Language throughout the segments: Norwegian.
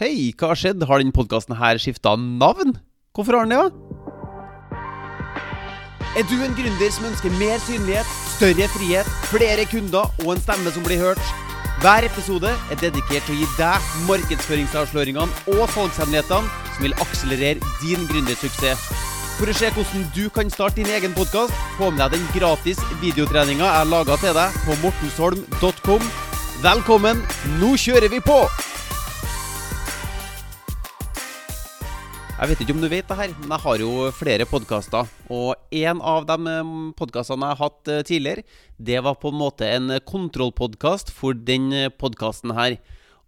Hei, hva har skjedd? Har denne podkasten her skifta navn? Hvorfor har den det? da? Er du en gründer som ønsker mer synlighet, større frihet, flere kunder og en stemme som blir hørt? Hver episode er dedikert til å gi deg markedsføringsavsløringene og salgshemmelighetene som vil akselerere din gründersuksess. For å se hvordan du kan starte din egen podkast, få med deg den gratis videotreninga jeg laga til deg på mortensholm.com. Velkommen, nå kjører vi på! Jeg vet ikke om du vet det her, men jeg har jo flere podkaster. Og en av de podkastene jeg har hatt eh, tidligere, det var på en måte en kontrollpodkast for den podkasten her.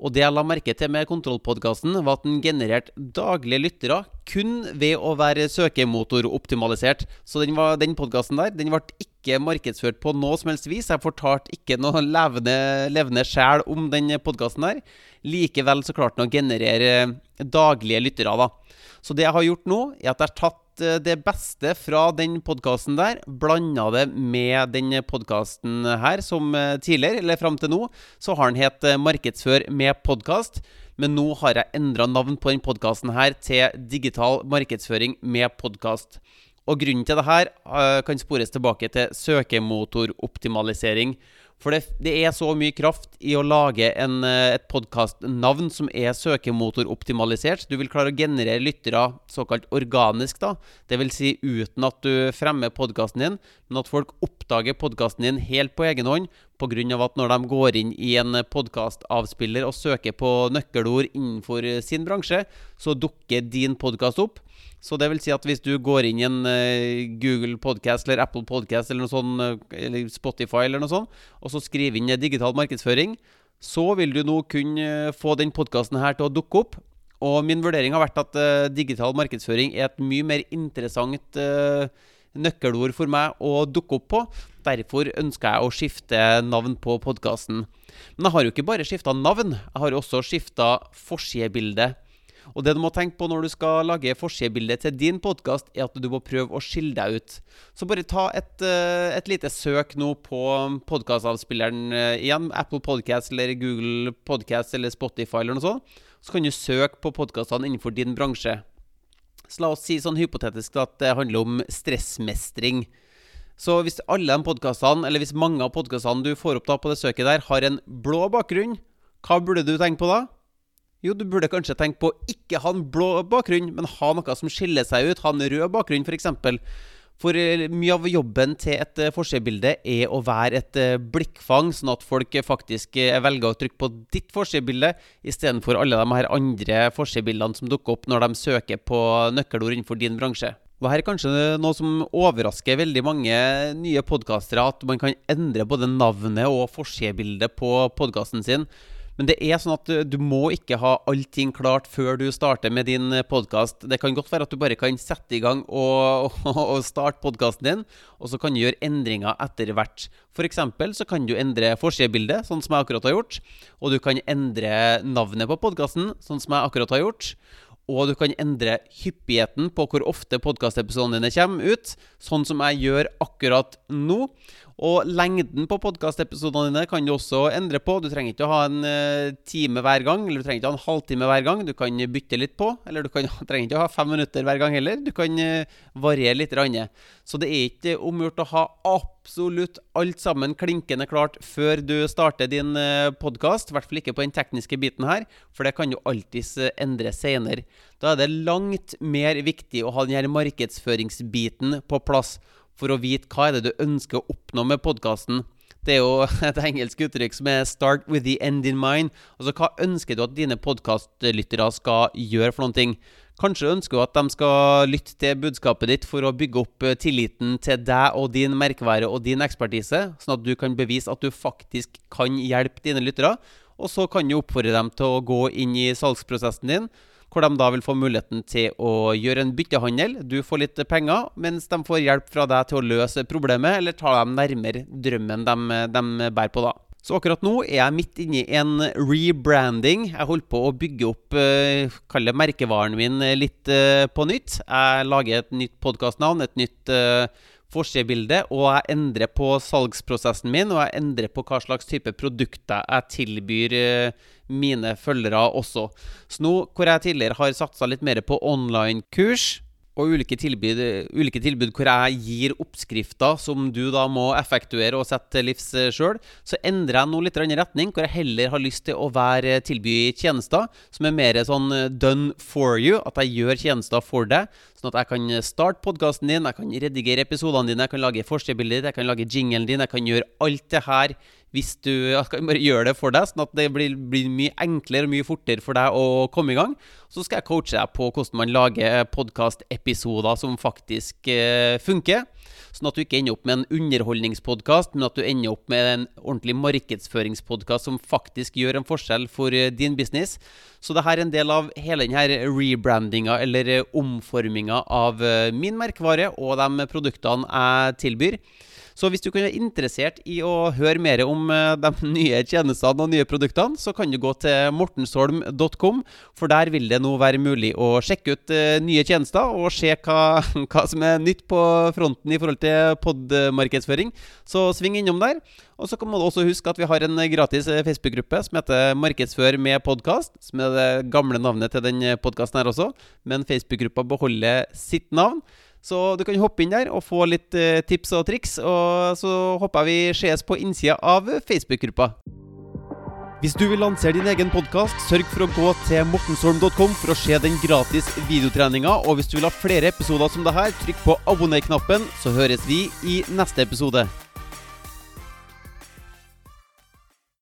Og det jeg la merke til med kontrollpodkasten, var at den genererte daglige lyttere kun ved å være søkemotoroptimalisert. Så den, var, den podkasten der den ble ikke markedsført på noe som helst vis. Jeg fortalte ikke noe levende, levende sjel om den podkasten der. Likevel så klarte den å generere daglige lyttere, da. Så det jeg har gjort nå, er at jeg har tatt eh, det beste fra den podkasten der, blanda det med den podkasten her, som eh, tidligere, eller fram til nå, så har den het eh, Markedsfør med podkast. Men nå har jeg endra navn på den podkasten til Digital markedsføring med podkast. Og grunnen til det her kan spores tilbake til søkemotoroptimalisering. For det, det, er så mye kraft i å lage en, eh, et podkastnavn som er søkemotoroptimalisert. Du vil klare å generere lyttere såkalt organisk, da. Det vil si uten at du fremmer podkasten din, men at folk oppdager podkasten din helt på egen hånd pga. at når de går inn i en podkastavspiller og søker på nøkkelord innenfor sin bransje, så dukker din podkast opp. Så det vil si at hvis du går inn i en uh, Google Podcast eller Apple Podcast eller sånt, uh, eller Spotify eller noe sånt, og så skriver inn digital markedsføring, så vil du nå kunne uh, få den podkasten her til å dukke opp. Og min vurdering har vært at digital markedsføring er et mye mer interessant nøkkelord for meg å dukke opp på. Derfor ønsker jeg å skifte navn på podkasten. Men jeg har jo ikke bare skifta navn, jeg har også skifta forsidebilde. Og det du må tenke på når du skal lage forsidebilde til din podkast, er at du må prøve å skille deg ut. Så bare ta et, eh, et lite søk nå på podkastavspilleren eh, igjen. Apple Podcast eller Google Podcast eller Spotify eller noe sånt. Så kan du søke på podkastene innenfor din bransje. Så la oss si sånn hypotetisk at det handler om stressmestring. Så hvis alle de podkastene, eller hvis mange av podkastene du får opp da på det søket der, har en blå bakgrunn, hva burde du tenke på da? Jo, du burde kanskje tenke på ikke ha en blå bakgrunn, men ha noe som skiller seg ut. Ha en rød bakgrunn, f.eks. For, for eh, mye av jobben til et uh, forsidebilde er å være et uh, blikkfang, sånn at folk faktisk velger å trykke på ditt forsidebilde istedenfor alle de her andre forsidebildene som dukker opp når de søker på nøkkelord innenfor din bransje. Og her er kanskje noe som overrasker veldig mange nye podkastere, at man kan endre både navnet og forsidebildet på podkasten sin. Men det er sånn at du må ikke ha allting klart før du starter med din podkast. Det kan godt være at du bare kan sette i gang og, og, og starte podkasten din, og så kan du gjøre endringer etter hvert. F.eks. så kan du endre forsidebildet, sånn som jeg akkurat har gjort. Og du kan endre navnet på podkasten, sånn som jeg akkurat har gjort. Og du kan endre hyppigheten på hvor ofte podkastepisodene dine kommer ut, sånn som jeg gjør akkurat nå. Og lengden på podkastepisodene dine kan du også endre på. Du trenger ikke å ha en uh, time hver gang, eller du trenger ikke å ha en halvtime hver gang. Du kan bytte litt på, eller du kan, trenger ikke å ha fem minutter hver gang heller. Du kan uh, variere litt. Rann. Så det er ikke omgjort å ha absolutt alt sammen klinkende klart før du starter din eh, podkast. I hvert fall ikke på den tekniske biten her, for det kan jo alltids endre senere. Da er det langt mer viktig å ha denne markedsføringsbiten på plass for å vite hva er det du ønsker å oppnå med podkasten. Det er jo et engelsk uttrykk som er 'start with the end in mind'. Altså, Hva ønsker du at dine podkastlyttere skal gjøre for noen ting? Kanskje du ønsker at de skal lytte til budskapet ditt for å bygge opp eh, tilliten til deg og din merkevare og din ekspertise, sånn at du kan bevise at du faktisk kan hjelpe dine lyttere. Og så kan du oppfordre dem til å gå inn i salgsprosessen din hvor de da vil få muligheten til å gjøre en byttehandel. Du får litt penger, mens de får hjelp fra deg til å løse problemet, eller ta dem nærmere drømmen de, de bærer på da. Så akkurat nå er jeg midt inne i en rebranding. Jeg holder på å bygge opp uh, merkevaren min litt uh, på nytt. Jeg lager et nytt podkastnavn, et nytt uh, forsidebilde, og jeg endrer på salgsprosessen min, og jeg endrer på hva slags type produkter jeg tilbyr eh, mine følgere også. Så nå hvor jeg tidligere har satsa litt mer på online-kurs og ulike tilbud, ulike tilbud, hvor jeg gir oppskrifter som du da må effektuere og sette til livs sjøl, så endrer jeg nå litt retning, hvor jeg heller har lyst til å være tilby tjenester som er mer sånn done for you. At jeg gjør tjenester for deg, sånn at jeg kan starte podkasten din, jeg kan redigere episodene dine, jeg kan lage forsidebilder, jeg kan lage jinglen din, jeg kan gjøre alt det her hvis du gjør det for deg, sånn at det blir, blir, mye enklere og mye fortere for deg å komme i gang. Så skal jeg coache deg på hvordan man lager podkastepisoder som faktisk eh, funker. Sånn at du ikke ender opp med en underholdningspodkast, men at du ender opp med en ordentlig markedsføringspodkast som faktisk gjør en forskjell for eh, din business. Så dette er en del av hele denne rebrandinga eller eh, omforminga av eh, min merkevare og de produktene jeg tilbyr. Så hvis du kan være interessert i å høre mer om eh, de nye tjenestene og nye produktene, så kan du gå til mortensholm.com, for der vil det nå være mulig å sjekke ut eh, nye tjenester og se hva, hva som er nytt på fronten i forhold til podmarkedsføring. Så sving innom der. Og så kan man også huske at vi har en gratis eh, Facebook-gruppe som heter Markedsfør med podkast, som er det gamle navnet til den podkasten her også, men Facebook-gruppa beholder sitt navn. Så du kan hoppe inn der og få litt uh, tips og triks. Og så håper jeg vi ses på innsida av Facebook-gruppa. Hvis du vil lansere din egen podkast, sørg for å gå til mortensholm.com for å se den gratis videotreninga. Og hvis du vil ha flere episoder som det her, trykk på abonner-knappen, så høres vi i neste episode.